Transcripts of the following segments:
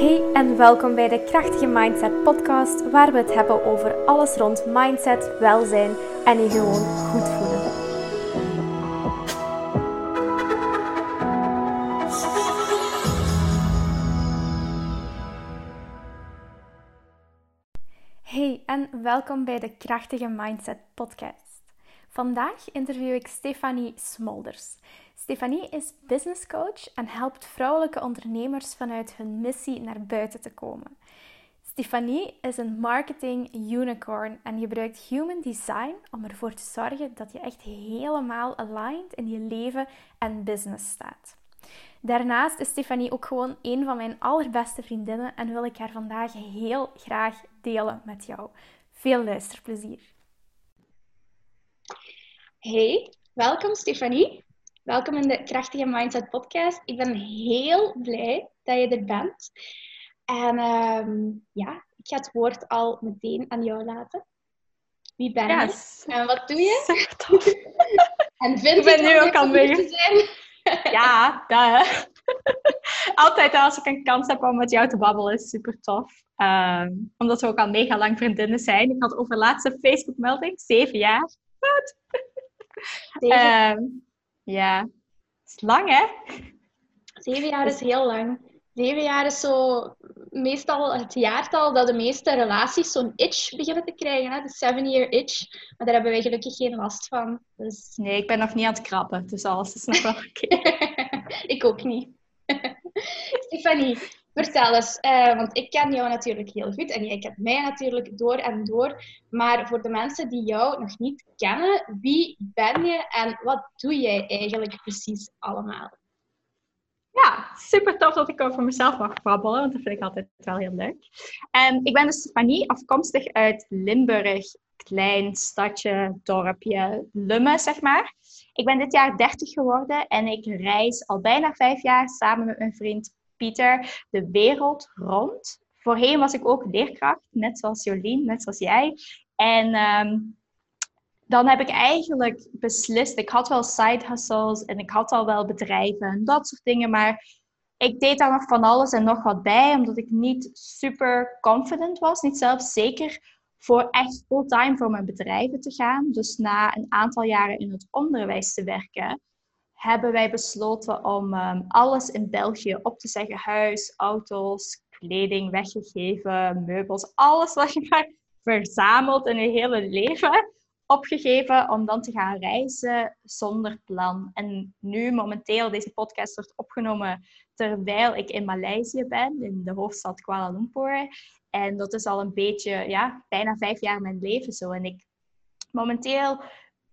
Hey en welkom bij de Krachtige Mindset Podcast, waar we het hebben over alles rond mindset, welzijn en je gewoon goed voelen. Hey en welkom bij de Krachtige Mindset Podcast. Vandaag interview ik Stefanie Smolders. Stefanie is business coach en helpt vrouwelijke ondernemers vanuit hun missie naar buiten te komen. Stefanie is een marketing unicorn en gebruikt human design om ervoor te zorgen dat je echt helemaal aligned in je leven en business staat. Daarnaast is Stefanie ook gewoon een van mijn allerbeste vriendinnen en wil ik haar vandaag heel graag delen met jou. Veel luisterplezier. Hey, welkom Stefanie. Welkom in de Krachtige Mindset Podcast. Ik ben heel blij dat je er bent. En ehm, ja, ik ga het woord al meteen aan jou laten. Wie ben je? En wat doe je? Tof. en vind ik ben nu ook al mee. zijn? Ja, daar. Altijd als ik een kans heb om met jou te babbelen, is super tof. Ehm, omdat we ook al mega lang vriendinnen zijn. Ik had over laatste Facebook-melding, zeven jaar. Wat? Zeven. Ja, het is lang hè? Zeven jaar is heel lang. Zeven jaar is zo meestal het jaartal dat de meeste relaties zo'n itch beginnen te krijgen. Hè? De seven-year itch. Maar daar hebben wij gelukkig geen last van. Dus... Nee, ik ben nog niet aan het krabben. Dus alles is nog wel oké. ik ook niet. Stefanie, Vertel eens, uh, want ik ken jou natuurlijk heel goed en jij kent mij natuurlijk door en door. Maar voor de mensen die jou nog niet kennen, wie ben je en wat doe jij eigenlijk precies allemaal? Ja, super tof dat ik over mezelf mag babbelen, want dat vind ik altijd wel heel leuk. Um, ik ben dus Stefanie, afkomstig uit Limburg, klein stadje, dorpje, Lummen, zeg maar. Ik ben dit jaar 30 geworden en ik reis al bijna vijf jaar samen met mijn vriend Pieter de wereld rond. Voorheen was ik ook leerkracht, net zoals Jolien, net zoals jij. En ehm, dan heb ik eigenlijk beslist, ik had wel side hustles en ik had al wel bedrijven en dat soort dingen, maar ik deed daar nog van alles en nog wat bij, omdat ik niet super confident was, niet zelfzeker voor echt fulltime voor mijn bedrijven te gaan. Dus na een aantal jaren in het onderwijs te werken, hebben wij besloten om um, alles in België op te zeggen. Huis, auto's, kleding weggegeven, meubels, alles wat je maar verzamelt in je hele leven opgegeven om dan te gaan reizen zonder plan. En nu momenteel, deze podcast wordt opgenomen terwijl ik in Maleisië ben, in de hoofdstad Kuala Lumpur. En dat is al een beetje, ja, bijna vijf jaar mijn leven zo. En ik momenteel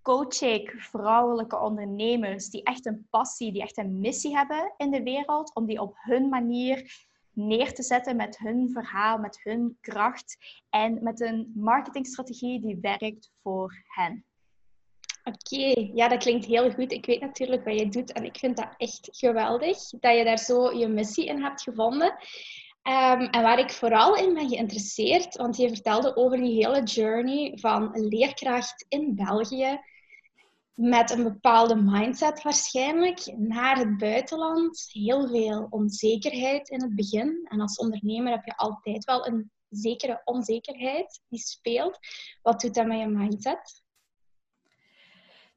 coach ik vrouwelijke ondernemers die echt een passie, die echt een missie hebben in de wereld, om die op hun manier neer te zetten met hun verhaal, met hun kracht en met een marketingstrategie die werkt voor hen. Oké, ja, dat klinkt heel goed. Ik weet natuurlijk wat je doet en ik vind dat echt geweldig dat je daar zo je missie in hebt gevonden. Um, en waar ik vooral in ben geïnteresseerd, want je vertelde over die hele journey van leerkracht in België met een bepaalde mindset waarschijnlijk naar het buitenland. Heel veel onzekerheid in het begin. En als ondernemer heb je altijd wel een zekere onzekerheid die speelt. Wat doet dat met je mindset?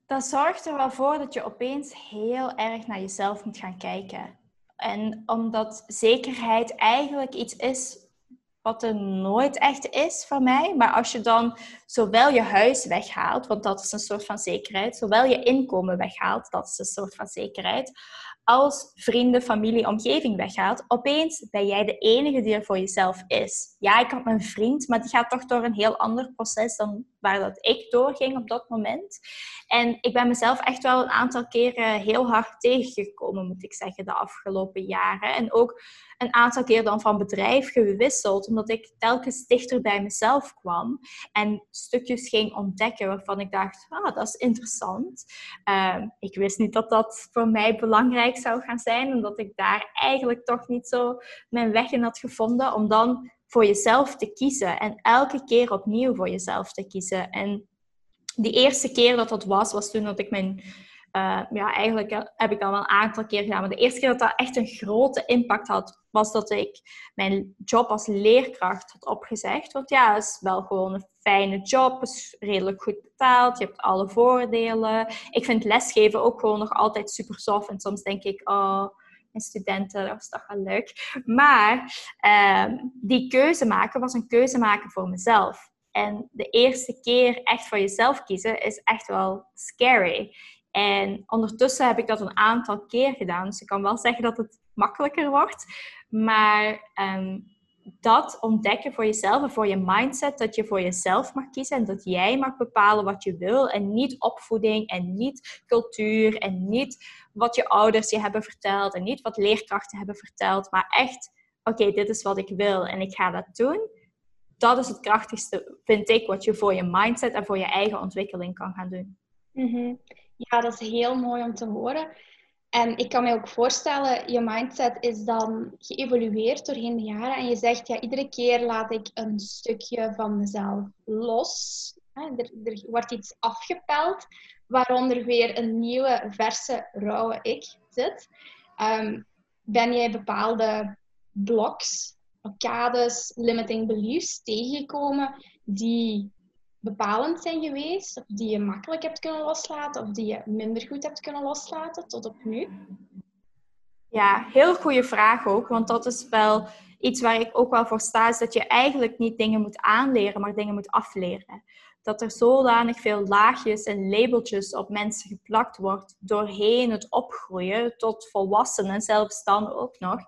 Dat zorgt er wel voor dat je opeens heel erg naar jezelf moet gaan kijken. En omdat zekerheid eigenlijk iets is wat er nooit echt is voor mij. Maar als je dan zowel je huis weghaalt, want dat is een soort van zekerheid, zowel je inkomen weghaalt, dat is een soort van zekerheid, als vrienden, familie, omgeving weghaalt, opeens ben jij de enige die er voor jezelf is. Ja, ik had mijn vriend, maar die gaat toch door een heel ander proces dan waar dat ik doorging op dat moment. En ik ben mezelf echt wel een aantal keren heel hard tegengekomen, moet ik zeggen, de afgelopen jaren. En ook een aantal keer dan van bedrijf gewisseld, omdat ik telkens dichter bij mezelf kwam en stukjes ging ontdekken waarvan ik dacht, ah, dat is interessant. Uh, ik wist niet dat dat voor mij belangrijk zou gaan zijn, omdat ik daar eigenlijk toch niet zo mijn weg in had gevonden, om dan voor jezelf te kiezen en elke keer opnieuw voor jezelf te kiezen. En die eerste keer dat dat was, was toen dat ik mijn uh, ja, eigenlijk heb ik dat wel een aantal keer gedaan. Maar de eerste keer dat dat echt een grote impact had, was dat ik mijn job als leerkracht had opgezegd. Want ja, het is wel gewoon een fijne job, is redelijk goed betaald, je hebt alle voordelen. Ik vind lesgeven ook gewoon nog altijd super tof. En soms denk ik, oh, mijn studenten, dat was toch wel leuk. Maar uh, die keuze maken was een keuze maken voor mezelf. En de eerste keer echt voor jezelf kiezen is echt wel scary. En ondertussen heb ik dat een aantal keer gedaan. Dus ik kan wel zeggen dat het makkelijker wordt. Maar ehm, dat ontdekken voor jezelf en voor je mindset, dat je voor jezelf mag kiezen en dat jij mag bepalen wat je wil en niet opvoeding en niet cultuur en niet wat je ouders je hebben verteld en niet wat leerkrachten hebben verteld, maar echt, oké, dit is wat ik wil en ik ga dat doen dat is het krachtigste, vind ik, wat je voor je mindset en voor je eigen ontwikkeling kan gaan doen. Mhm. Ja, dat is heel mooi om te horen. En ik kan me ook voorstellen, je mindset is dan geëvolueerd doorheen de jaren. En je zegt, ja, iedere keer laat ik een stukje van mezelf los. Er, er wordt iets afgepeld, waaronder weer een nieuwe, verse, rauwe ik zit. Um, ben jij bepaalde bloks blokkades, limiting beliefs tegengekomen die bepalend zijn geweest, of die je makkelijk hebt kunnen loslaten, of die je minder goed hebt kunnen loslaten tot op nu? Ja, heel goede vraag ook, want dat is wel iets waar ik ook wel voor sta, is dat je eigenlijk niet dingen moet aanleren, maar dingen moet afleren. Dat er zodanig veel laagjes en labeltjes op mensen geplakt wordt doorheen het opgroeien tot volwassenen, zelfs dan ook nog,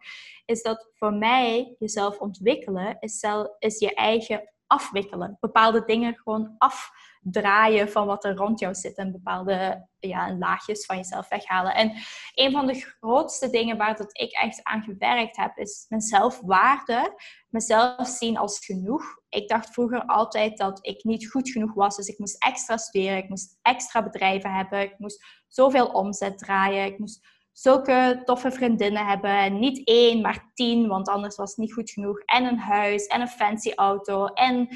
is dat voor mij jezelf ontwikkelen is, zelf, is je eigen afwikkelen. Bepaalde dingen gewoon afdraaien van wat er rond jou zit en bepaalde ja, laagjes van jezelf weghalen. En een van de grootste dingen waar dat ik echt aan gewerkt heb, is mijn zelfwaarde, mezelf zien als genoeg. Ik dacht vroeger altijd dat ik niet goed genoeg was, dus ik moest extra studeren, ik moest extra bedrijven hebben, ik moest zoveel omzet draaien, ik moest zulke toffe vriendinnen hebben. Niet één, maar tien, want anders was het niet goed genoeg. En een huis en een fancy auto. En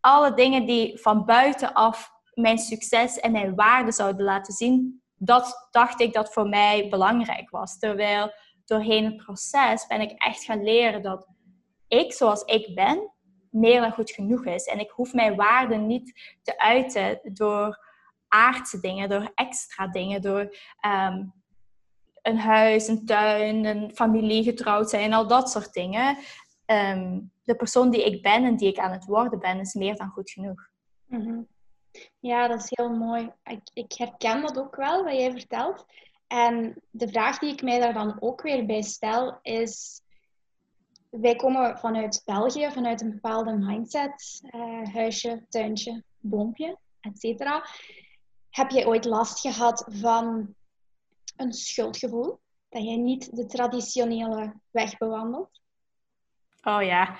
alle dingen die van buitenaf mijn succes en mijn waarde zouden laten zien. Dat dacht ik dat voor mij belangrijk was. Terwijl doorheen het proces ben ik echt gaan leren dat ik zoals ik ben meer dan goed genoeg is. En ik hoef mijn waarde niet te uiten door aardse dingen, door extra dingen, door ehm, een huis, een tuin, een familie, getrouwd zijn, al dat soort dingen. Ehm, de persoon die ik ben en die ik aan het worden ben, is meer dan goed genoeg. Mhm. Ja, dat is heel mooi. Ik, ik, herken dat ook wel, wat jij vertelt. En de vraag die ik mij daar dan ook weer bij stel is... Wij komen vanuit België, vanuit een bepaalde mindset. Uh, huisje, tuintje, boompje, etc. Heb jij ooit last gehad van een schuldgevoel dat jij niet de traditionele weg bewandelt? Oh ja.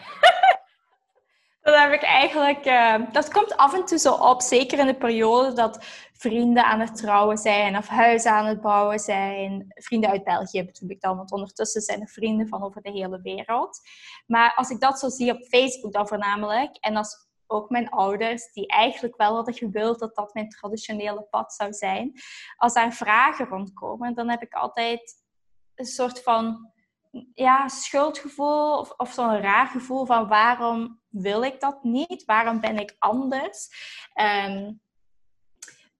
dat heb ik eigenlijk. Uh, dat komt af en toe zo op, zeker in de periode dat vrienden aan het trouwen zijn of huizen aan het bouwen zijn. Vrienden uit België bedoel ik dan, want ondertussen zijn er vrienden van over de hele wereld. Maar als ik dat zo zie op Facebook dan voornamelijk, en als ook mijn ouders, die eigenlijk wel hadden gewild dat dat mijn traditionele pad zou zijn. Als daar vragen rondkomen, dan heb ik altijd een soort van ja, schuldgevoel of, of zo'n raar gevoel van waarom wil ik dat niet? Waarom ben ik anders? Ehm,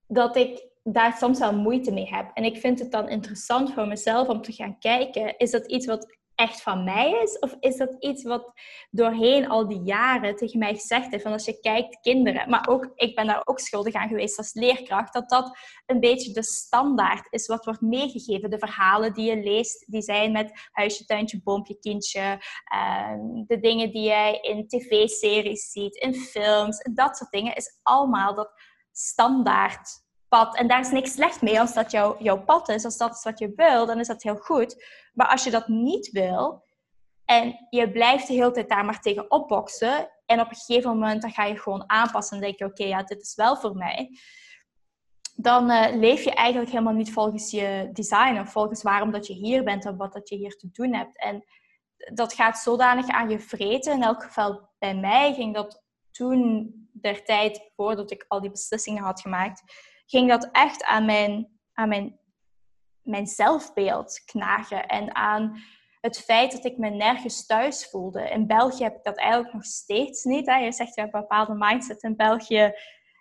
dat ik daar soms wel moeite mee heb. En ik vind het dan interessant voor mezelf om te gaan kijken, is dat iets wat echt van mij is? Of is dat iets wat doorheen al die jaren tegen mij gezegd heeft? Van als je kijkt, kinderen, maar ook ik ben daar ook schuldig aan geweest als leerkracht, dat dat een beetje de standaard is wat wordt meegegeven. De verhalen die je leest, die zijn met huisje, tuintje, boompje, kindje. Ehm, de dingen die jij in tv-series ziet, in films, dat soort dingen, is allemaal dat standaard pad. En daar is niks slecht mee als dat jouw, jouw pad is. Als dat is wat je wil, dan is dat heel goed. Maar als je dat niet wil en je blijft de hele tijd daar maar tegen opboksen. En op een gegeven moment dan ga je gewoon aanpassen en denk je: oké, ja, dit is wel voor mij. Dan uh, leef je eigenlijk helemaal niet volgens je design of volgens waarom dat je hier bent en wat dat je hier te doen hebt. En dat gaat zodanig aan je vreten. In elk geval bij mij ging dat toen der tijd, voordat ik al die beslissingen had gemaakt, ging dat echt aan mijn aan mijn, mijn zelfbeeld knagen en aan het feit dat ik me nergens thuis voelde. In België heb ik dat eigenlijk nog steeds niet. Hè. Je zegt je hebt een bepaalde mindset in België.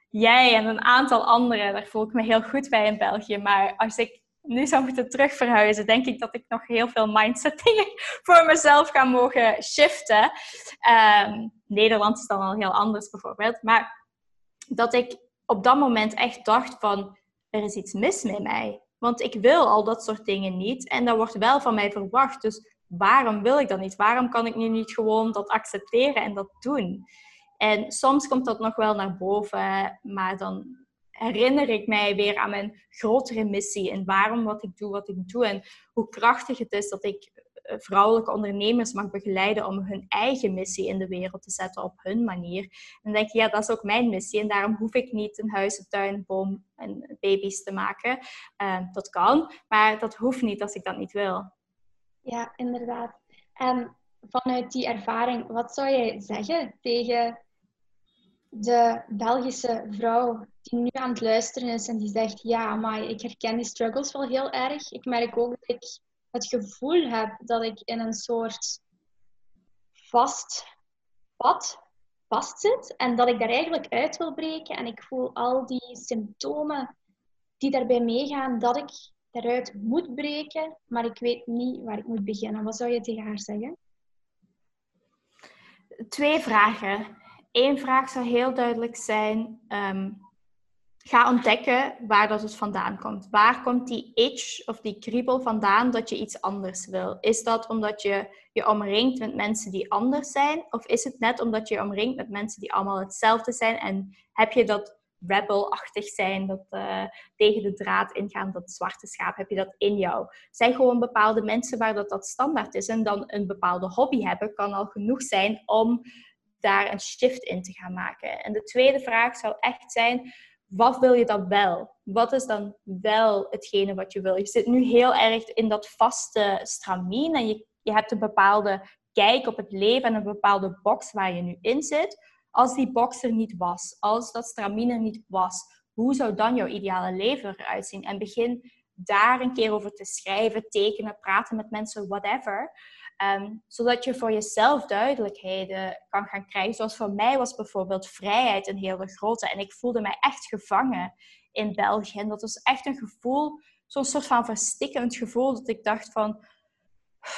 Jij en een aantal anderen, daar voel ik me heel goed bij in België. Maar als ik nu zou moeten terugverhuizen, denk ik dat ik nog heel veel mindset dingen voor mezelf ga mogen shiften. Um, Nederland is dan al heel anders bijvoorbeeld. Maar dat ik op dat moment echt dacht van, er is iets mis met mij. Want ik wil al dat soort dingen niet. En dat wordt wel van mij verwacht. Dus waarom wil ik dat niet? Waarom kan ik nu niet gewoon dat accepteren en dat doen? En soms komt dat nog wel naar boven, maar dan herinner ik mij weer aan mijn grotere missie en waarom wat ik doe, wat ik doe. En hoe krachtig het is dat ik vrouwelijke ondernemers mag begeleiden om hun eigen missie in de wereld te zetten op hun manier. En dan denk je, ja, dat is ook mijn missie. En daarom hoef ik niet een huis, een tuin, boom en baby's te maken. Uh, dat kan, maar dat hoeft niet als ik dat niet wil. Ja, inderdaad. En vanuit die ervaring, wat zou jij zeggen tegen de Belgische vrouw die nu aan het luisteren is en die zegt, ja, maar ik herken die struggles wel heel erg. Ik merk ook dat ik het gevoel heb dat ik in een soort vast pad vastzit en dat ik daar eigenlijk uit wil breken. En ik voel al die symptomen die daarbij meegaan dat ik daaruit moet breken, maar ik weet niet waar ik moet beginnen. Wat zou je tegen haar zeggen? Twee vragen. Eén vraag zou heel duidelijk zijn: ehm, ga ontdekken waar dat het vandaan komt. Waar komt die itch of die kriebel vandaan dat je iets anders wil? Is dat omdat je je omringt met mensen die anders zijn? Of is het net omdat je je omringt met mensen die allemaal hetzelfde zijn? En heb je dat rebel-achtig zijn, dat uh, tegen de draad ingaan, dat zwarte schaap, heb je dat in jou? zijn gewoon bepaalde mensen waar dat, dat standaard is. En dan een bepaalde hobby hebben kan al genoeg zijn om daar een shift in te gaan maken. En de tweede vraag zou echt zijn, wat wil je dan wel? Wat is dan wel hetgene wat je wil? Je zit nu heel erg in dat vaste stramien en je, je hebt een bepaalde kijk op het leven en een bepaalde box waar je nu in zit. Als die box er niet was, als dat stramien er niet was, hoe zou dan jouw ideale leven eruit zien? En begin daar een keer over te schrijven, tekenen, praten met mensen, whatever. Um, zodat je voor jezelf duidelijkheden kan gaan krijgen. Zoals voor mij was bijvoorbeeld vrijheid een hele grote. En ik voelde mij echt gevangen in België. En dat was echt een gevoel, zo'n soort van verstikkend gevoel. Dat ik dacht van,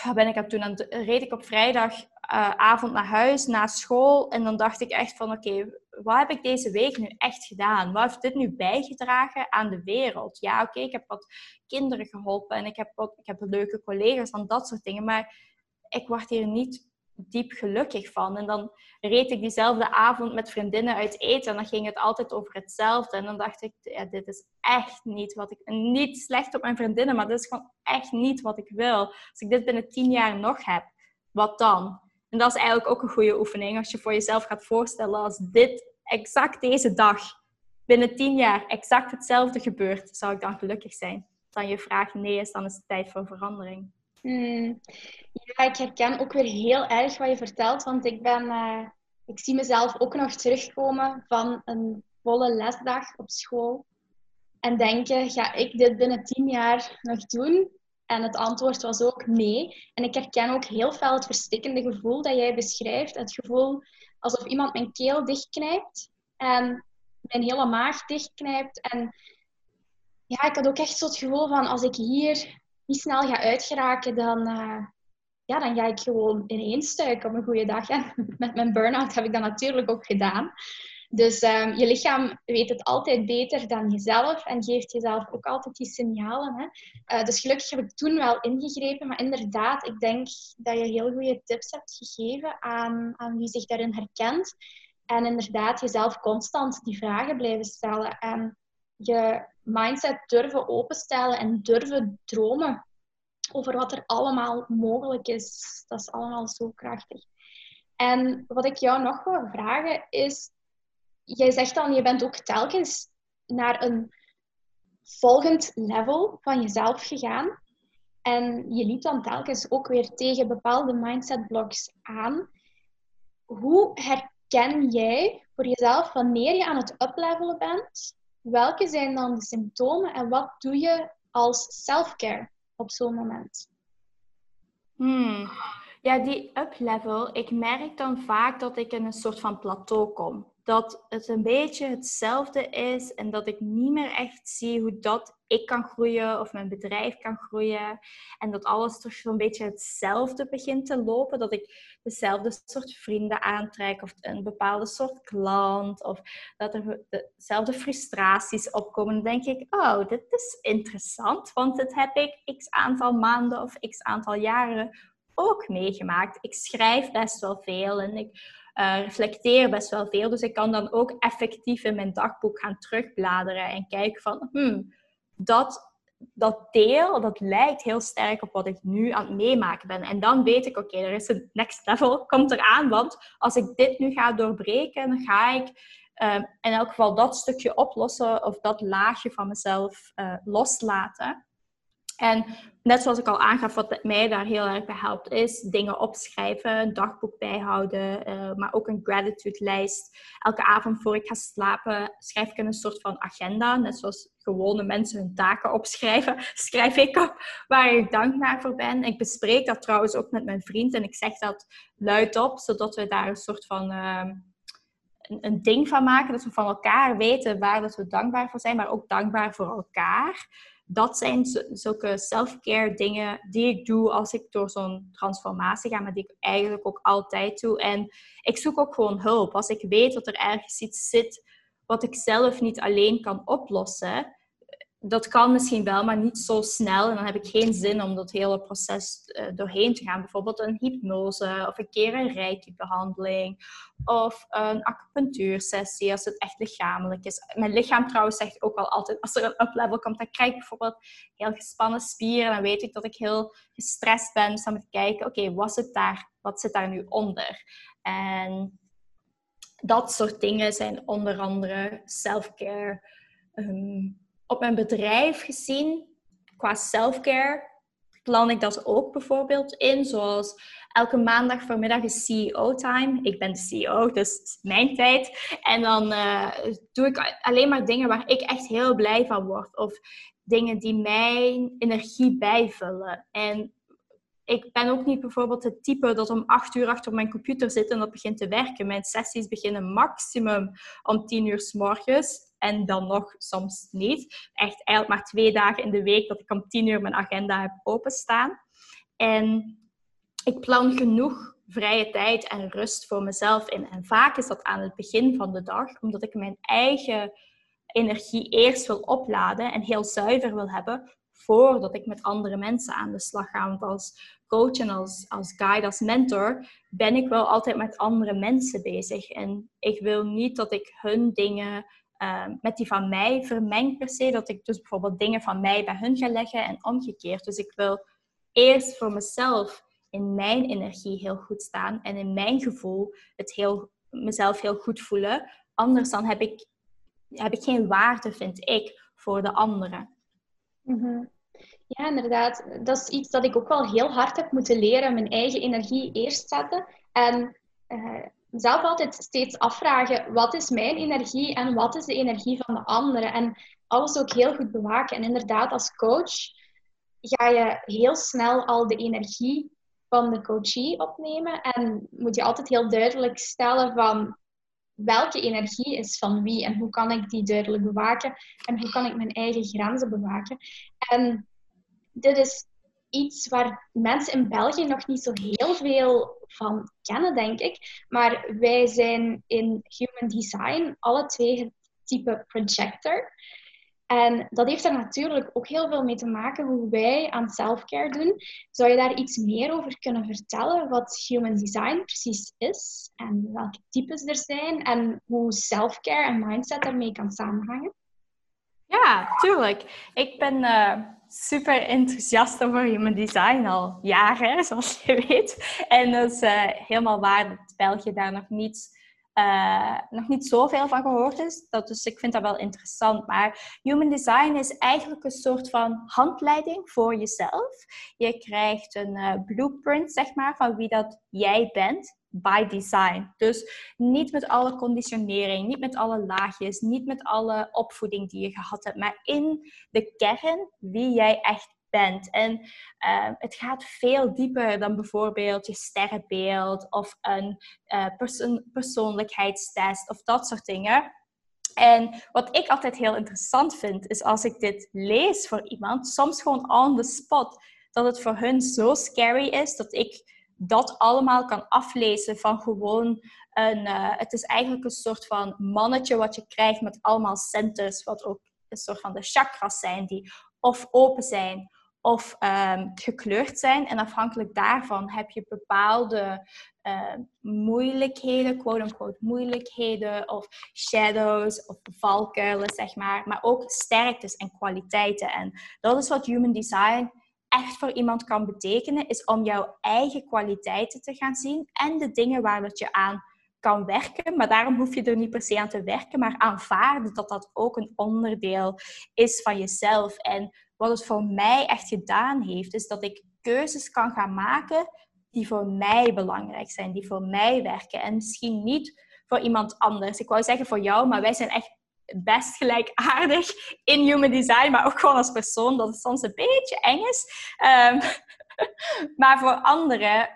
wat ben ik aan toen? Reed ik op vrijdagavond uh, naar huis, na school. En dan dacht ik echt van, oké, wat heb ik deze week nu echt gedaan? Wat heeft dit nu bijgedragen aan de wereld? Ja, oké, ik heb wat kinderen geholpen en ik heb, wat, ik heb leuke collega's en dat soort dingen. Maar ik word hier niet diep gelukkig van. En dan reed ik diezelfde avond met vriendinnen uit eten en dan ging het altijd over hetzelfde. En dan dacht ik, ja, dit is echt niet wat ik... Niet slecht op mijn vriendinnen, maar dit is gewoon echt niet wat ik wil. Als ik dit binnen tien jaar nog heb, wat dan? En dat is eigenlijk ook een goede oefening. Als je voor jezelf gaat voorstellen als dit exact deze dag binnen tien jaar exact hetzelfde gebeurt, zou ik dan gelukkig zijn? Dan je vraag nee is, dan is het tijd voor verandering. Hmm. Ja, ik herken ook weer heel erg wat je vertelt, want ik ben, uh, ik zie mezelf ook nog terugkomen van een volle lesdag op school en denken, ga ik dit binnen tien jaar nog doen? En het antwoord was ook nee. En ik herken ook heel veel het verstikkende gevoel dat jij beschrijft. Het gevoel alsof iemand mijn keel dichtknijpt en mijn hele maag dichtknijpt. En ja, ik had ook echt zo het gevoel van als ik hier niet snel ga uitgeraken, dan, uh, ja, dan ga ik gewoon ineenstuiken op een goede dag. En met mijn burn-out heb ik dat natuurlijk ook gedaan. Dus um, je lichaam weet het altijd beter dan jezelf en geeft jezelf ook altijd die signalen. Hè? Uh, dus gelukkig heb ik toen wel ingegrepen, maar inderdaad, ik denk dat je heel goede tips hebt gegeven aan, aan wie zich daarin herkent. En inderdaad, jezelf constant die vragen blijven stellen. En je mindset durven openstellen en durven dromen over wat er allemaal mogelijk is. Dat is allemaal zo krachtig. En wat ik jou nog wil vragen is, jij zegt dan, je bent ook telkens naar een volgend level van jezelf gegaan. En je liep dan telkens ook weer tegen bepaalde mindset blocks aan. Hoe herken jij voor jezelf wanneer je aan het uplevelen bent welke zijn dan de symptomen en wat doe je als self-care op zo'n moment? Hmm. Ja, die up-level, ik merk dan vaak dat ik in een soort van plateau kom. Dat het een beetje hetzelfde is en dat ik niet meer echt zie hoe dat ik kan groeien of mijn bedrijf kan groeien. En dat alles toch zo'n beetje hetzelfde begint te lopen. Dat ik dezelfde soort vrienden aantrek of een bepaalde soort klant. Of dat er dezelfde frustraties opkomen. Dan denk ik, oh, dit is interessant. Want dit heb ik x aantal maanden of x aantal jaren ook meegemaakt. Ik schrijf best wel veel en ik uh, reflecteer best wel veel. Dus ik kan dan ook effectief in mijn dagboek gaan terugbladeren en kijken van, hmm, dat, dat deel, dat lijkt heel sterk op wat ik nu aan het meemaken ben. En dan weet ik, oké, er is een next level, komt eraan. Want als ik dit nu ga doorbreken, dan ga ik uh, in elk geval dat stukje oplossen of dat laagje van mezelf uh, loslaten. En net zoals ik al aangaf, wat mij daar heel erg bij helpt, is dingen opschrijven, een dagboek bijhouden, uh, maar ook een gratitude lijst. Elke avond voor ik ga slapen schrijf ik een soort van agenda, net zoals gewone mensen hun taken opschrijven, schrijf ik op waar ik dankbaar voor ben. Ik bespreek dat trouwens ook met mijn vriend en ik zeg dat luidop, zodat we daar een soort van... Uh, een, een, ding van maken, dat we van elkaar weten waar dat we dankbaar voor zijn, maar ook dankbaar voor elkaar dat zijn zulke self-care dingen die ik doe als ik door zo'n transformatie ga, maar die ik eigenlijk ook altijd doe. En ik zoek ook gewoon hulp. Als ik weet dat er ergens iets zit wat ik zelf niet alleen kan oplossen, dat kan misschien wel, maar niet zo snel. En dan heb ik geen zin om dat hele proces uh, doorheen te gaan. Bijvoorbeeld een hypnose of een keer een reiki-behandeling of een acupunctuursessie als het echt lichamelijk is. Mijn lichaam trouwens zegt ook al altijd, als er een up-level komt, dan krijg ik bijvoorbeeld heel gespannen spieren. Dan weet ik dat ik heel gestrest ben. Dus dan moet ik kijken, oké, wat zit daar, wat zit daar nu onder? En dat soort dingen zijn onder andere self-care. Ehm, op mijn bedrijf gezien, qua self-care, plan ik dat ook bijvoorbeeld in. Zoals elke maandag voormiddag is CEO-time. Ik ben de CEO, dus mijn tijd. En dan uh, doe ik alleen maar dingen waar ik echt heel blij van word. Of dingen die mijn energie bijvullen. En ik ben ook niet bijvoorbeeld het type dat om acht uur achter mijn computer zit en dat begint te werken. Mijn sessies beginnen maximum om tien uur s morgens en dan nog soms niet. Echt eigenlijk maar twee dagen in de week dat ik om tien uur mijn agenda heb openstaan. En ik plan genoeg vrije tijd en rust voor mezelf in. En vaak is dat aan het begin van de dag, omdat ik mijn eigen energie eerst wil opladen en heel zuiver wil hebben voordat ik met andere mensen aan de slag ga. Want als coach en als, als guide, als mentor, ben ik wel altijd met andere mensen bezig. En ik wil niet dat ik hun dingen Ehm, met die van mij vermeng per se. Dat ik dus bijvoorbeeld dingen van mij bij hun ga leggen en omgekeerd. Dus ik wil eerst voor mezelf in mijn energie heel goed staan en in mijn gevoel het heel, mezelf heel goed voelen. Anders dan heb ik, heb ik geen waarde, vind ik, voor de anderen. Mhm. Ja, inderdaad. Dat is iets dat ik ook wel heel hard heb moeten leren. Mijn eigen energie eerst zetten. En uh, zelf altijd steeds afvragen, wat is mijn energie en wat is de energie van de anderen? En alles ook heel goed bewaken. En inderdaad, als coach ga je heel snel al de energie van de coachie opnemen. En moet je altijd heel duidelijk stellen van welke energie is van wie en hoe kan ik die duidelijk bewaken en hoe kan ik mijn eigen grenzen bewaken. En dit is iets waar mensen in België nog niet zo heel veel van kennen, denk ik. Maar wij zijn in Human Design alle twee het type projector. En dat heeft er natuurlijk ook heel veel mee te maken hoe wij aan selfcare doen. Zou je daar iets meer over kunnen vertellen wat human design precies is en welke types er zijn en hoe selfcare en mindset daarmee kan samenhangen? Ja, tuurlijk. Ik ben uh, super enthousiast over human design al jaren, zoals je weet. En dat is uh, helemaal waar dat België daar nog niet, uh, nog niet zoveel van gehoord is. Dat, dus ik vind dat wel interessant. Maar human design is eigenlijk een soort van handleiding voor jezelf. Je krijgt een blueprint, zeg maar, van wie dat jij bent by design. Dus niet met alle conditionering, niet met alle laagjes, niet met alle opvoeding die je gehad hebt, maar in de kern wie jij echt bent. En uh, het gaat veel dieper dan bijvoorbeeld je sterrenbeeld of een persoon persoonlijkheidstest of dat soort dingen. En wat ik altijd heel interessant vind, is als ik dit lees voor iemand, soms gewoon on the spot, dat het voor hun zo scary is dat ik dat allemaal kan aflezen van gewoon een. Uh, het is eigenlijk een soort van mannetje wat je krijgt met allemaal centers, wat ook een soort van de chakras zijn, die of open zijn of um, gekleurd zijn. En afhankelijk daarvan heb je bepaalde uh, moeilijkheden, quote-unquote moeilijkheden, of shadows, of valkuilen, zeg maar. Maar ook sterktes en kwaliteiten. En dat is wat human design echt voor iemand kan betekenen, is om jouw eigen kwaliteiten te gaan zien en de dingen waar dat je aan kan werken. Maar daarom hoef je er niet per se aan te werken, maar aanvaarden dat dat ook een onderdeel is van jezelf. En wat het voor mij echt gedaan heeft, is dat ik keuzes kan gaan maken die voor mij belangrijk zijn, die voor mij werken. En misschien niet voor iemand anders. Ik wou zeggen voor jou, maar wij zijn echt best gelijkaardig in human design, maar ook gewoon als persoon, dat het soms een beetje eng is. Um, maar voor anderen,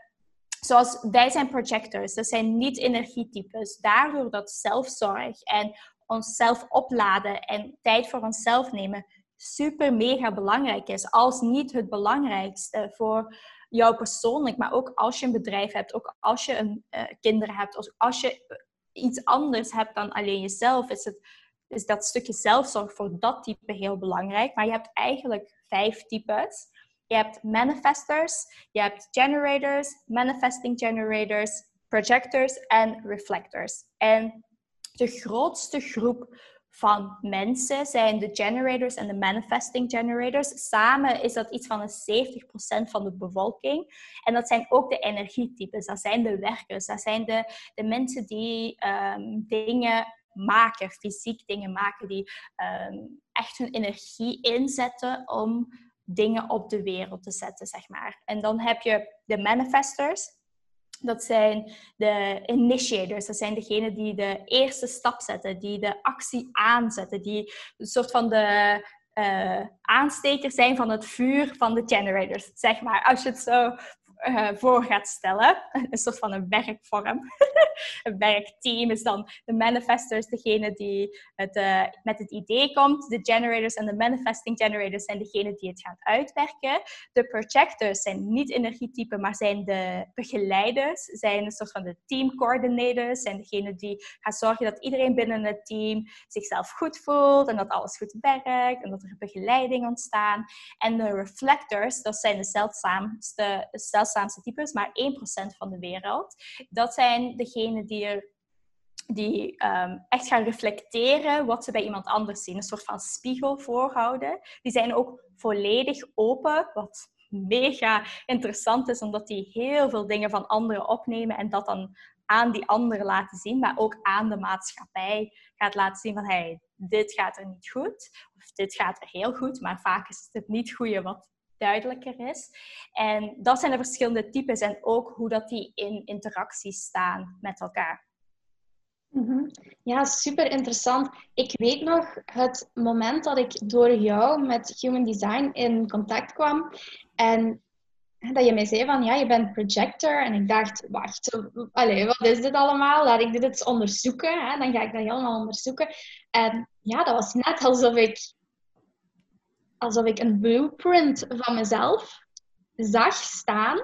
zoals wij zijn projectors, dat zijn niet energietypes. Daardoor dat zelfzorg en onszelf opladen en tijd voor onszelf nemen super mega belangrijk is. Als niet het belangrijkste voor jou persoonlijk, maar ook als je een bedrijf hebt, ook als je een, uh, kinderen hebt, of als je iets anders hebt dan alleen jezelf, is, het, is dat stukje zelfzorg voor dat type heel belangrijk. Maar je hebt eigenlijk vijf types. Je hebt manifestors, je hebt generators, manifesting generators, projectors en reflectors. En de grootste groep van mensen zijn de generators en de manifesting generators. Samen is dat iets van een 70% van de bevolking. En dat zijn ook de energietypes. Dat zijn de werkers. Dat zijn de, de mensen die um, dingen maken, fysiek dingen maken, die um, echt hun energie inzetten om dingen op de wereld te zetten, zeg maar. En dan heb je de manifestors. Dat zijn de initiators, dat zijn degenen die de eerste stap zetten, die de actie aanzetten, die een soort van de uh, aanstekers zijn van het vuur van de generators, zeg maar. Als je het zo uh, voor gaat stellen. Een soort van een werkvorm. een werkteam is dan de manifestors, degene die het, uh, met het idee komt. De generators en de manifesting generators zijn degene die het gaan uitwerken. De projectors zijn niet energietypen, maar zijn de begeleiders, zijn een soort van de team coordinators, zijn degene die gaan zorgen dat iedereen binnen het team zichzelf goed voelt en dat alles goed werkt en dat er begeleiding ontstaan. En de reflectors, dat zijn de zeldzaamste, zeldzaamste types, maar 1% van de wereld. Dat zijn degenen die er die um, echt gaan reflecteren wat ze bij iemand anders zien. Een soort van spiegel voorhouden. Die zijn ook volledig open, wat mega interessant is, omdat die heel veel dingen van anderen opnemen en dat dan aan die anderen laten zien, maar ook aan de maatschappij gaat laten zien van hey, dit gaat er niet goed, of dit gaat er heel goed, maar vaak is het niet goede wat duidelijker is. En dat zijn de verschillende types en ook hoe dat die in interactie staan met elkaar. Mhm. Ja, super interessant. Ik weet nog het moment dat ik door jou met Human Design in contact kwam en dat je mij zei van ja, je bent projector. En ik dacht, wacht, allez, wat is dit allemaal? Laat ik dit eens onderzoeken. Hè? Dan ga ik dat helemaal onderzoeken. En ja, dat was net alsof ik alsof ik een blueprint van mezelf zag staan.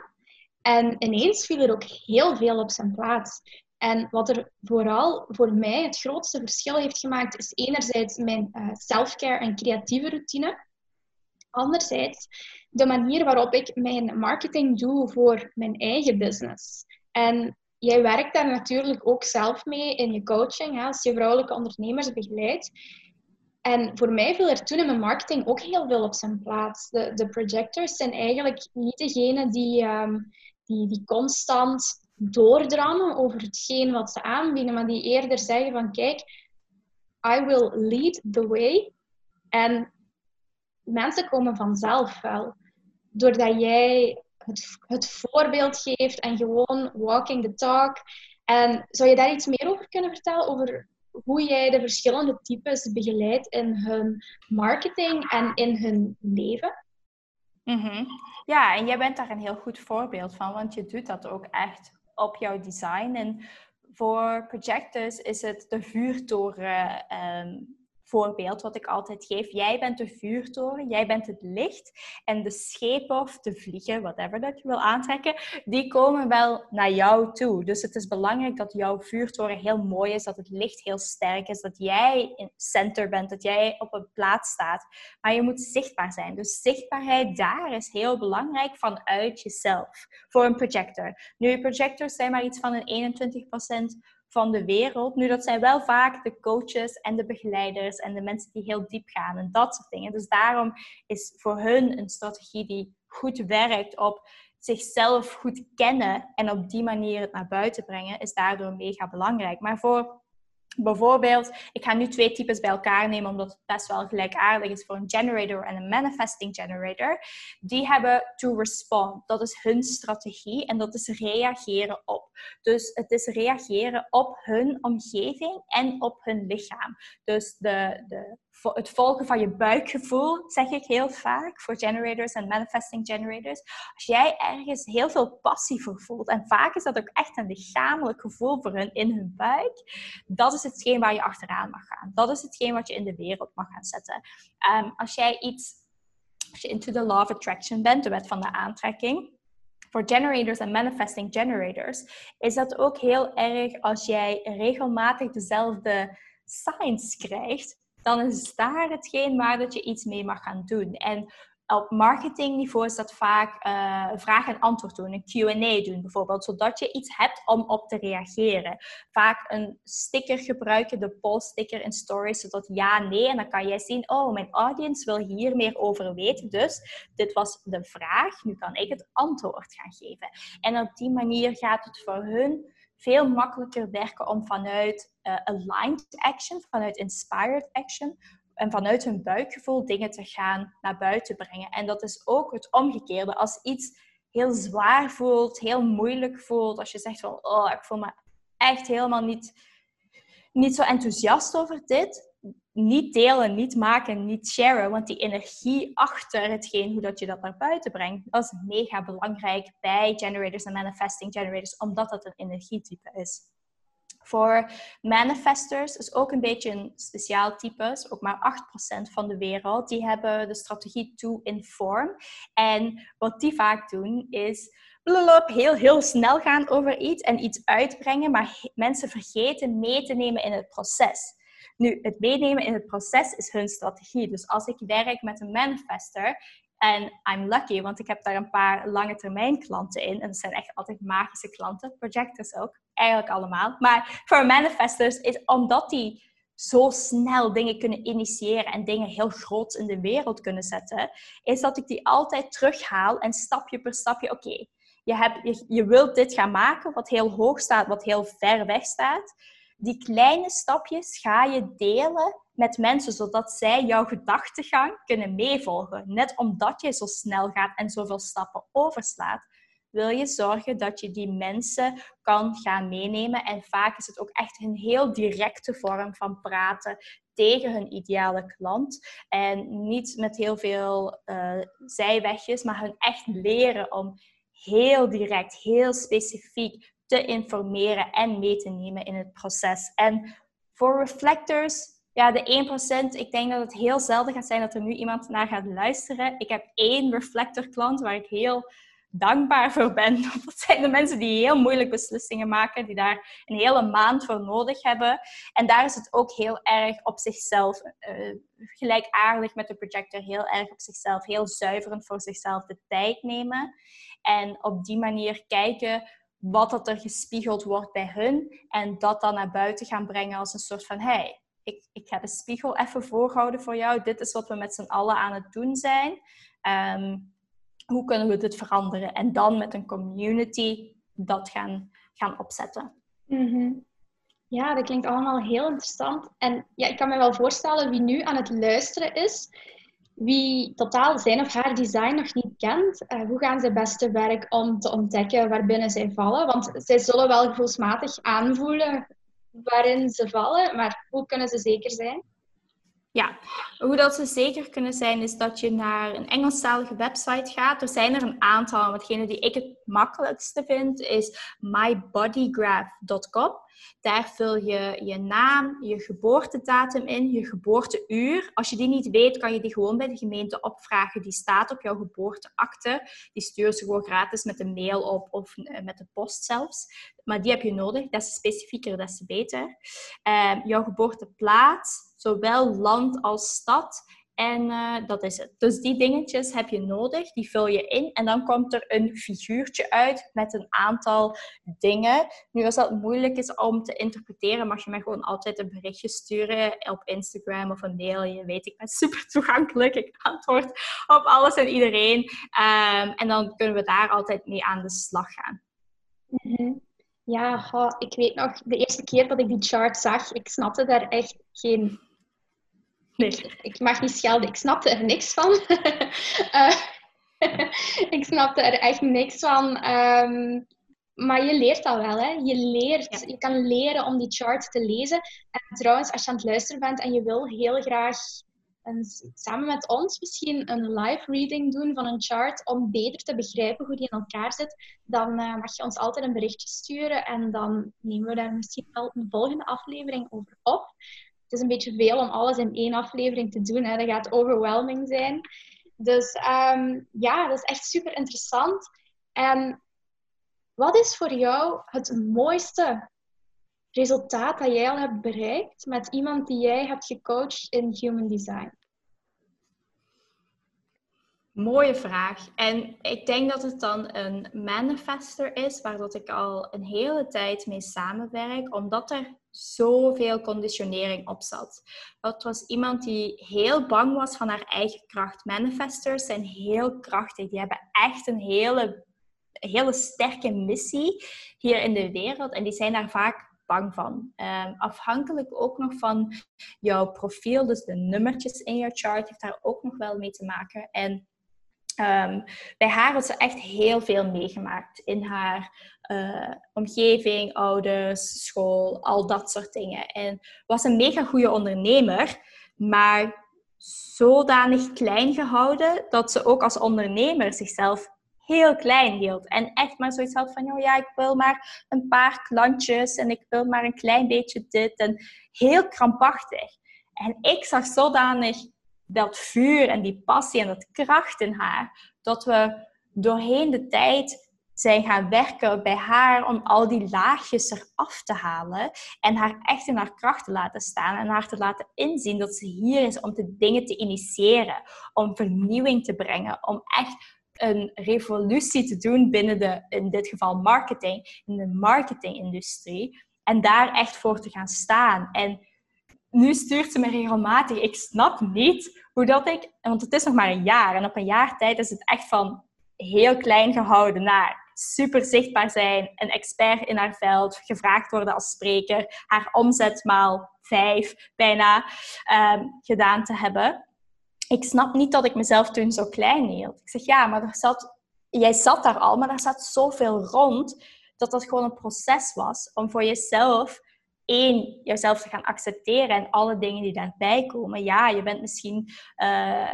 En ineens viel er ook heel veel op zijn plaats. En wat er vooral voor mij het grootste verschil heeft gemaakt, is enerzijds mijn uh, self-care en creatieve routine. Anderzijds de manier waarop ik mijn marketing doe voor mijn eigen business. En jij werkt daar natuurlijk ook zelf mee in je coaching, als je vrouwelijke ondernemers begeleidt. En voor mij viel er toen in mijn marketing ook heel veel op zijn plaats. De, de projectors zijn eigenlijk niet degene die, um, die, die constant doordrammen over hetgeen wat ze aanbieden, maar die eerder zeggen van kijk, I will lead the way. En mensen komen vanzelf wel. Doordat jij het, het voorbeeld geeft en gewoon walking the talk. En zou je daar iets meer over kunnen vertellen? Over hoe jij de verschillende types begeleidt in hun marketing en in hun leven? Mhm. Ja, en jij bent daar een heel goed voorbeeld van, want je doet dat ook echt op jouw design. En voor projectors is het de vuurtoren um, voorbeeld wat ik altijd geef. Jij bent de vuurtoren, jij bent het licht. En de schepen of de vliegen, whatever dat je wil aantrekken, die komen wel naar jou toe. Dus het is belangrijk dat jouw vuurtoren heel mooi is, dat het licht heel sterk is, dat jij in center bent, dat jij op een plaats staat. Maar je moet zichtbaar zijn. Dus zichtbaarheid daar is heel belangrijk vanuit jezelf voor een projector. Nu, projectors zijn maar iets van een 21% van de wereld. Nu, dat zijn wel vaak de coaches en de begeleiders en de mensen die heel diep gaan en dat soort dingen. Dus daarom is voor hun een strategie die goed werkt op zichzelf goed kennen en op die manier het naar buiten brengen, is daardoor mega belangrijk. Maar voor Bijvoorbeeld, ik ga nu twee types bij elkaar nemen, omdat het best wel gelijkaardig is voor een generator en een manifesting generator. Die hebben to respond. Dat is hun strategie en dat is reageren op. Dus het is reageren op hun omgeving en op hun lichaam. Dus de, de het volgen van je buikgevoel, zeg ik heel vaak voor generators en manifesting generators. Als jij ergens heel veel passie voor voelt, en vaak is dat ook echt een lichamelijk gevoel voor hun in hun buik, dat is hetgeen waar je achteraan mag gaan. Dat is hetgeen wat je in de wereld mag gaan zetten. Um, als jij iets, als je into the law of attraction bent, de wet van de aantrekking, voor generators en manifesting generators, is dat ook heel erg als jij regelmatig dezelfde signs krijgt dan is daar hetgeen waar dat je iets mee mag gaan doen. En op marketingniveau is dat vaak uh, vraag en antwoord doen, een Q&A doen bijvoorbeeld, zodat je iets hebt om op te reageren. Vaak een sticker gebruiken, de poll-sticker in stories, zodat ja, nee, en dan kan jij zien, oh, mijn audience wil hier meer over weten, dus dit was de vraag, nu kan ik het antwoord gaan geven. En op die manier gaat het voor hun veel makkelijker werken om vanuit uh, aligned action, vanuit inspired action en vanuit hun buikgevoel dingen te gaan naar buiten brengen. En dat is ook het omgekeerde. Als iets heel zwaar voelt, heel moeilijk voelt, als je zegt van, oh, ik voel me echt helemaal niet, niet zo enthousiast over dit, niet delen, niet maken, niet sharen. Want die energie achter hetgeen, hoe dat je dat naar buiten brengt, dat is mega belangrijk bij generators en manifesting generators, omdat dat een energietype is. Voor manifestors is ook een beetje een speciaal type. Ook maar 8% van de wereld. Die hebben de strategie to inform. En wat die vaak doen is heel, heel snel gaan over iets en iets uitbrengen, maar mensen vergeten mee te nemen in het proces. Nu, het meenemen in het proces is hun strategie. Dus als ik werk met een manifester en I'm lucky, want ik heb daar een paar lange termijn klanten in. En dat zijn echt altijd magische klanten, projectors ook, eigenlijk allemaal. Maar voor manifestors is omdat die zo snel dingen kunnen initiëren en dingen heel groot in de wereld kunnen zetten, is dat ik die altijd terughaal en stapje per stapje, oké, je, hebt, je, je wilt dit gaan maken wat heel hoog staat, wat heel ver weg staat die kleine stapjes ga je delen met mensen, zodat zij jouw gedachtegang kunnen meevolgen. Net omdat je zo snel gaat en zoveel stappen overslaat, wil je zorgen dat je die mensen kan gaan meenemen. En vaak is het ook echt een heel directe vorm van praten tegen hun ideale klant. En niet met heel veel uh, zijwegjes, maar hun echt leren om heel direct, heel specifiek te informeren en mee te nemen in het proces. En voor reflectors, ja, de 1%, ik denk dat het heel zelden gaat zijn dat er nu iemand naar gaat luisteren. Ik heb één reflector klant waar ik heel dankbaar voor ben. Dat zijn de mensen die heel moeilijk beslissingen maken, die daar een hele maand voor nodig hebben. En daar is het ook heel erg op zichzelf, uh, gelijkaardig met de projector, heel erg op zichzelf, heel zuiverend voor zichzelf de tijd nemen. En op die manier kijken wat dat er gespiegeld wordt bij hun en dat dan naar buiten gaan brengen als een soort van hey, ik, ik ga de spiegel even voorhouden voor jou. Dit is wat we met z'n allen aan het doen zijn. Ehm, hoe kunnen we dit veranderen? En dan met een community dat gaan, gaan opzetten. Mhm. Ja, dat klinkt allemaal heel interessant. En ja, ik kan me wel voorstellen wie nu aan het luisteren is, wie totaal zijn of haar design nog niet kent, uh, hoe gaan ze beste werk om te ontdekken waarbinnen zij vallen? Want zij zullen wel gevoelsmatig aanvoelen waarin ze vallen, maar hoe kunnen ze zeker zijn? Ja, hoe dat ze zeker kunnen zijn is dat je naar een Engelstalige website gaat. Er zijn er een aantal, maar die ik het makkelijkste vind is mybodygraph.com. Daar vul je je naam, je geboortedatum in, je geboorteuur. Als je die niet weet, kan je die gewoon bij de gemeente opvragen. Die staat op jouw geboorteakte. Die sturen ze gewoon gratis met een mail op of eh, met de post zelfs. Maar die heb je nodig. Des specifieker, des te beter. Uh, jouw geboorteplaats, zowel land als stad. En uh, dat is het. Dus die dingetjes heb je nodig, die vul je in. En dan komt er een figuurtje uit met een aantal dingen. Nu, als dat moeilijk is om te interpreteren, mag je mij gewoon altijd een berichtje sturen op Instagram of een mail. Je weet, ik ben super toegankelijk. Ik antwoord op alles en iedereen. Um, en dan kunnen we daar altijd mee aan de slag gaan. -hmm. Ja, ik weet nog, de eerste keer dat ik die chart zag, ik snapte daar echt geen Nee. Ik mag niet schelden, ik snapte er niks van. uh, ik snapte er echt niks van. Um, maar je leert dat wel, hè? Je leert, je kan leren om die chart te lezen. En trouwens, als je aan het luisteren bent en je wil heel graag een, samen met ons misschien een live reading doen van een chart om beter te begrijpen hoe die in elkaar zit, dan uh, mag je ons altijd een berichtje sturen en dan nemen we daar misschien wel een volgende aflevering over op het is een beetje veel om alles in één aflevering te doen. Hè. Dat gaat overwhelming zijn. Dus um, ja, dat is echt super interessant. En wat is voor jou het mooiste resultaat dat jij al hebt bereikt met iemand die jij hebt gecoacht in Human Design? Mooie vraag. En ik denk dat het dan een manifester is, waar dat ik al een hele tijd mee samenwerk, omdat er zoveel conditionering op zat. Dat was iemand die heel bang was van haar eigen kracht. Manifestors zijn heel krachtig. Die hebben echt een hele, hele sterke missie hier in de wereld. En die zijn daar vaak bang van. Um, afhankelijk ook nog van jouw profiel, dus de nummertjes in jouw chart, heeft daar ook nog wel mee te maken. En um, bij haar had ze echt heel veel meegemaakt in haar uh, omgeving, ouders, school, al dat soort dingen. En was een mega goede ondernemer, maar zodanig klein gehouden dat ze ook als ondernemer zichzelf heel klein hield. En echt maar zoiets had van, oh ja, ik wil maar een paar klantjes en ik wil maar een klein beetje dit. En heel krampachtig. En ik zag zodanig dat vuur en die passie en dat kracht in haar, dat we doorheen de tijd zijn gaan werken bij haar om al die laagjes eraf te halen en haar echt in haar kracht te laten staan en haar te laten inzien dat ze hier is om de dingen te initiëren, om vernieuwing te brengen, om echt een revolutie te doen binnen de, in dit geval marketing, in de marketingindustrie en daar echt voor te gaan staan. En nu stuurt ze me regelmatig, ik snap niet hoe dat ik, want het is nog maar een jaar en op een jaar tijd is het echt van heel klein gehouden naar super zichtbaar zijn, een expert in haar veld, gevraagd worden als spreker, haar omzet maal vijf bijna um, gedaan te hebben. Ik snap niet dat ik mezelf toen zo klein hield. Ik zeg ja, maar er zat, jij zat daar al, maar er zat zoveel rond dat dat gewoon een proces was om voor jezelf één, jezelf te gaan accepteren en alle dingen die daarbij komen. Ja, je bent misschien uh,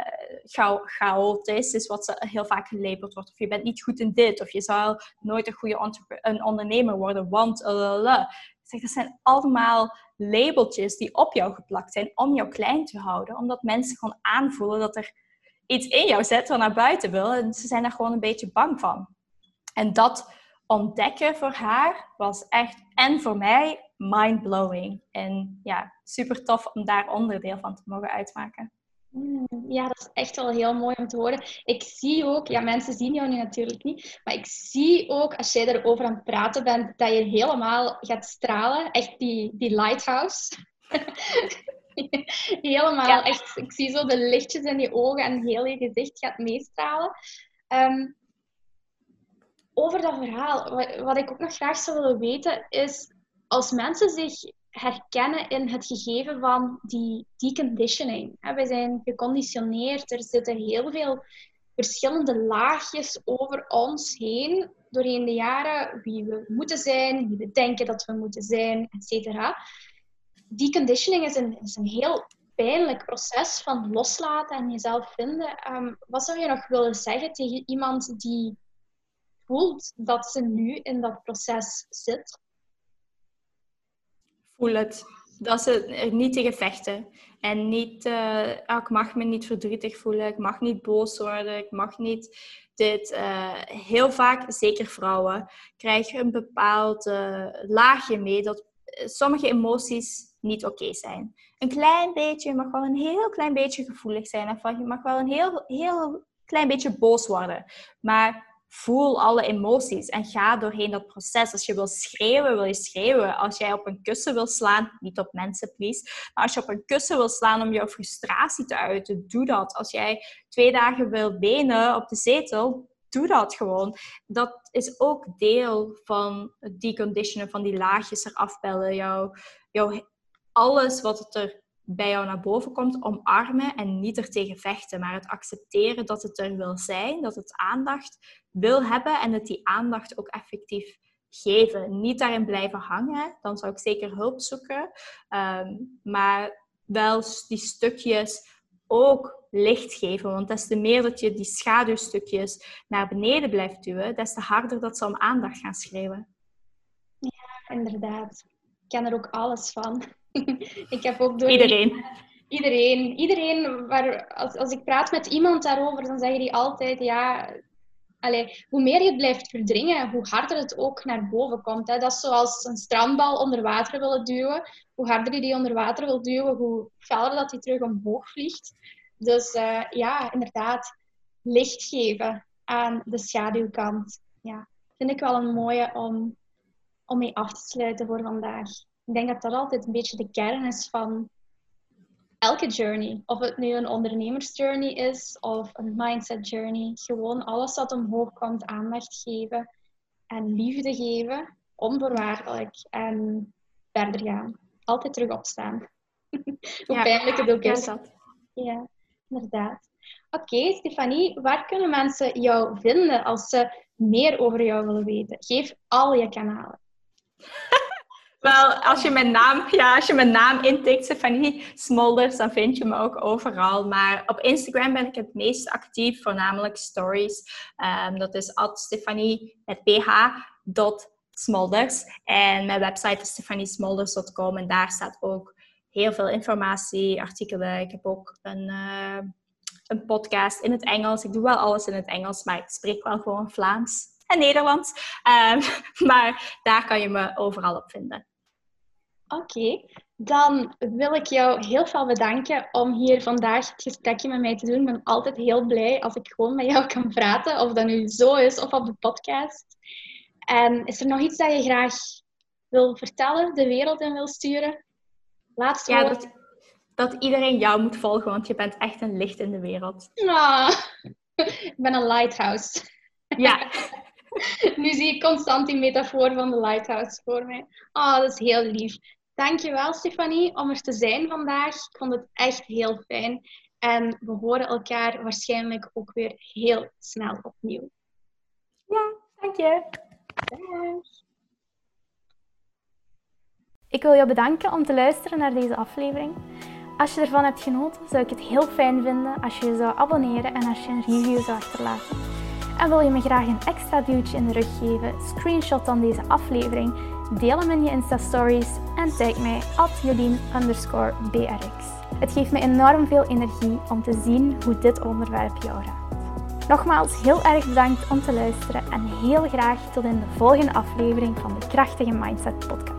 chaotisch, is wat heel vaak gelabeld wordt. Of je bent niet goed in dit, of je zal nooit een goede een ondernemer worden, want... Uh, zeg, dat zijn allemaal labeltjes die op jou geplakt zijn om jou klein te houden. Omdat mensen gewoon aanvoelen dat er iets in jou zit wat naar buiten wil. En ze zijn daar gewoon een beetje bang van. En dat ontdekken voor haar was echt, en voor mij, mind-blowing. En ja, super tof om daar onderdeel van te mogen uitmaken. Mm, ja, dat is echt wel heel mooi om te horen. Ik zie ook, ja, mensen zien jou nu natuurlijk niet, maar ik zie ook als jij erover aan het praten bent, dat je helemaal gaat stralen. Echt die, die lighthouse. helemaal, echt. Ik zie zo de lichtjes in je ogen en heel je gezicht gaat meestralen. Ehm, over dat verhaal, wat, wat ik ook nog graag zou willen weten, is als mensen zich herkennen in het gegeven van die deconditioning. We zijn geconditioneerd, er zitten heel veel verschillende laagjes over ons heen doorheen de jaren, wie we moeten zijn, wie we denken dat we moeten zijn, etc. Deconditioning is een, is een heel pijnlijk proces van loslaten en jezelf vinden. Ehm, wat zou je nog willen zeggen tegen iemand die voelt dat ze nu in dat proces zit? Dat ze er niet tegen vechten. En niet, uh, ik mag me niet verdrietig voelen, ik mag niet boos worden, ik mag niet dit. Uh, heel vaak, zeker vrouwen, krijgen een bepaald uh, laagje mee dat sommige emoties niet oké zijn. Een klein beetje, je mag wel een heel klein beetje gevoelig zijn. Of je mag wel een heel, heel klein beetje boos worden. Maar voel alle emoties en ga doorheen dat proces. Als je wil schreeuwen, wil je schreeuwen. Als jij op een kussen wil slaan, niet op mensen, please. Maar als je op een kussen wil slaan om jouw frustratie te uiten, doe dat. Als jij twee dagen wil benen op de zetel, doe dat gewoon. Dat is ook deel van het deconditionen, van die laagjes eraf bellen. Jouw, jouw, alles wat er bij jou naar boven komt, omarmen en niet er tegen vechten, maar het accepteren dat het er wil zijn, dat het aandacht wil hebben en het die aandacht ook effectief geven. Niet daarin blijven hangen, dan zou ik zeker hulp zoeken, um, maar wel die stukjes ook licht geven. Want des te meer dat je die schaduwstukjes naar beneden blijft duwen, des te harder dat ze om aandacht gaan schreeuwen. Ja, inderdaad. Ik ken er ook alles van. ik heb ook door... Iedereen. Iedereen. Iedereen, waar, als, als ik praat met iemand daarover, dan zeggen die altijd, ja... Allee, hoe meer je het blijft verdringen, hoe harder het ook naar boven komt. Hè. Dat is zoals een strandbal onder water willen duwen. Hoe harder je die onder water wil duwen, hoe feller dat die terug omhoog vliegt. Dus uh, ja, inderdaad, licht geven aan de schaduwkant. Ja, vind ik wel een mooie om, om mee af te sluiten voor vandaag ik denk dat dat altijd een beetje de kern is van elke journey. Of het nu een ondernemersjourney is of een mindset journey. Gewoon alles wat omhoog komt, aandacht geven en liefde geven, onvoorwaardelijk en verder gaan. Altijd terug opstaan. Hoe pijnlijk het ook is. Ja, ja inderdaad. Oké, Stefanie, waar kunnen mensen jou vinden als ze meer over jou willen weten? Geef al je kanalen. Wel, als je mijn naam, ja, als je mijn naam intikt, Stefanie Smolders, dan vind je me ook overal. Maar op Instagram ben ik het meest actief, voornamelijk stories. Um, dat is Stefanie met ph. Smolders. En mijn website is stefaniesmolders.com en daar staat ook heel veel informatie, artikelen. Ik heb ook een, uh, een podcast in het Engels. Ik doe wel alles in het Engels, maar ik spreek wel gewoon Vlaams en Nederlands. Um, maar daar kan je me overal op vinden. Oké, dan wil ik jou heel veel bedanken om hier vandaag het gesprekje met mij te doen. Ik ben altijd heel blij als ik gewoon met jou kan praten, of dat nu zo is of op de podcast. En is er nog iets dat je graag wil vertellen, de wereld in wil sturen? Laatste ja, Dat, dat iedereen jou moet volgen, want je bent echt een licht in de wereld. Ah, ik ben een lighthouse. Ja. nu zie ik constant die metafoor van de lighthouse voor mij. Oh, dat is heel lief. Dankjewel, Stefanie, om er te zijn vandaag. Ik vond het echt heel fijn. En we horen elkaar waarschijnlijk ook weer heel snel opnieuw. Ja, dank je. Ik wil je bedanken om te luisteren naar deze aflevering. Als je ervan hebt genoten, zou ik het heel fijn vinden als je je zou abonneren en als je een review zou achterlaten. En wil je me graag een extra duwtje in de rug geven? Screenshot dan deze aflevering, deel hem in je Insta-stories en tag mij at brx. Het geeft me enorm veel energie om te zien hoe dit onderwerp jou raakt. Nogmaals heel erg bedankt om te luisteren en heel graag tot in de volgende aflevering van de Krachtige Mindset Podcast.